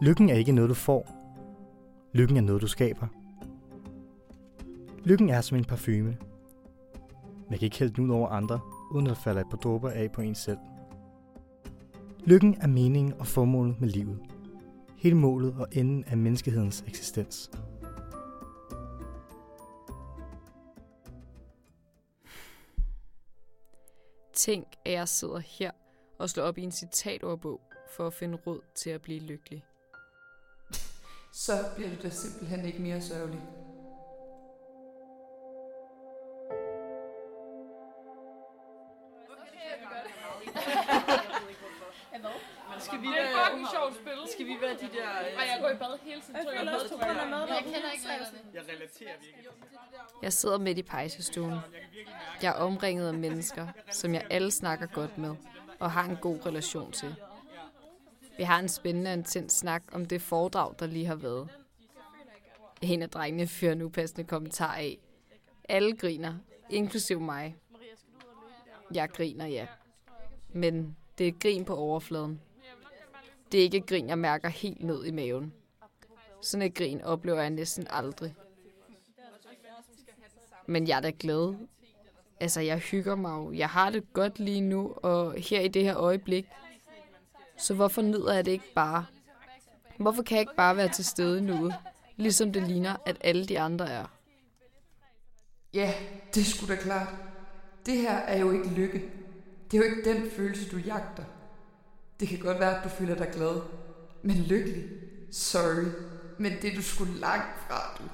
Lykken er ikke noget, du får. Lykken er noget, du skaber. Lykken er som en parfume. Man kan ikke hælde den ud over andre, uden at falde et par dråber af på en selv. Lykken er meningen og formålet med livet. Hele målet og enden af menneskehedens eksistens. Tænk, at jeg sidder her og slår op i en citatordbog for at finde råd til at blive lykkelig. Så bliver du da simpelthen ikke mere sørgelig. Skal vi være, fucking sjovt spil. Skal vi være de der... Ej, jeg går i bad hele tiden. Jeg føler også, du kun er med. Jeg kender ikke reglerne. Jeg relaterer virkelig. Jeg sidder midt i pejsestuen. Jeg er omringet af mennesker, som jeg alle snakker godt med og har en god relation til. Vi har en spændende og intens snak om det foredrag, der lige har været. En af drengene fyrer nu passende kommentar af. Alle griner, inklusiv mig. Jeg griner, ja. Men det er et grin på overfladen. Det er ikke et grin, jeg mærker helt ned i maven. Sådan et grin oplever jeg næsten aldrig. Men jeg er da glad. Altså, jeg hygger mig jo. Jeg har det godt lige nu, og her i det her øjeblik. Så hvorfor nyder jeg det ikke bare? Hvorfor kan jeg ikke bare være til stede nu, ligesom det ligner, at alle de andre er? Ja, det skulle da klart. Det her er jo ikke lykke. Det er jo ikke den følelse, du jagter. Det kan godt være, at du føler dig glad. Men lykkelig? Sorry. Men det er du skulle langt fra, du.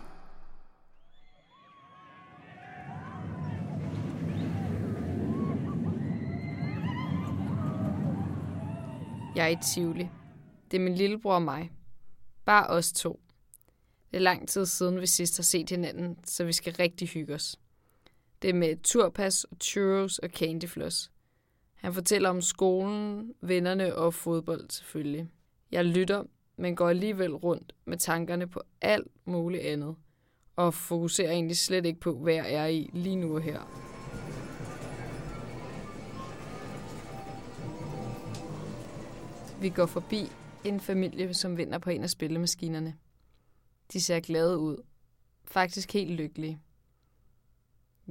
Jeg er i Tivoli. Det er min lillebror og mig. Bare os to. Det er lang tid siden, vi sidst har set hinanden, så vi skal rigtig hygge os. Det er med turpas, og churros og candyfloss. Han fortæller om skolen, vennerne og fodbold selvfølgelig. Jeg lytter, men går alligevel rundt med tankerne på alt muligt andet, og fokuserer egentlig slet ikke på, hvad jeg er i lige nu og her. Vi går forbi en familie, som vinder på en af spillemaskinerne. De ser glade ud. Faktisk helt lykkelige.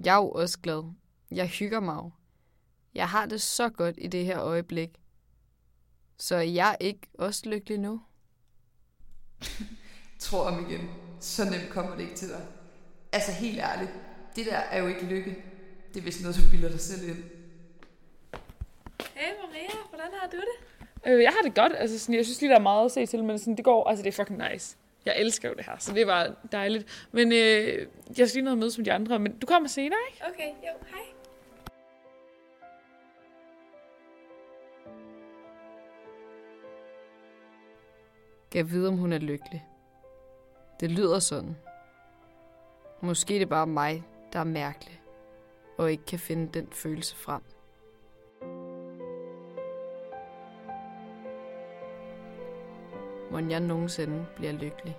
Jeg er jo også glad. Jeg hygger mig jo. Jeg har det så godt i det her øjeblik. Så er jeg ikke også lykkelig nu? Tror om igen. Så nemt kommer det ikke til dig. Altså helt ærligt. Det der er jo ikke lykke. Det er vist noget, du bilder dig selv ind. Hey Maria, hvordan har du det? Øh, jeg har det godt. Altså, sådan, jeg synes lige, der er meget at se til, men sådan, det går, altså det er fucking nice. Jeg elsker jo det her, så det var dejligt. Men øh, jeg skal lige noget mødes med de andre, men du kommer senere, ikke? Okay, jo, hej. Kan jeg vide, om hun er lykkelig? Det lyder sådan. Måske det er bare mig, der er mærkelig, og ikke kan finde den følelse frem. Må jeg nogensinde bliver lykkelig?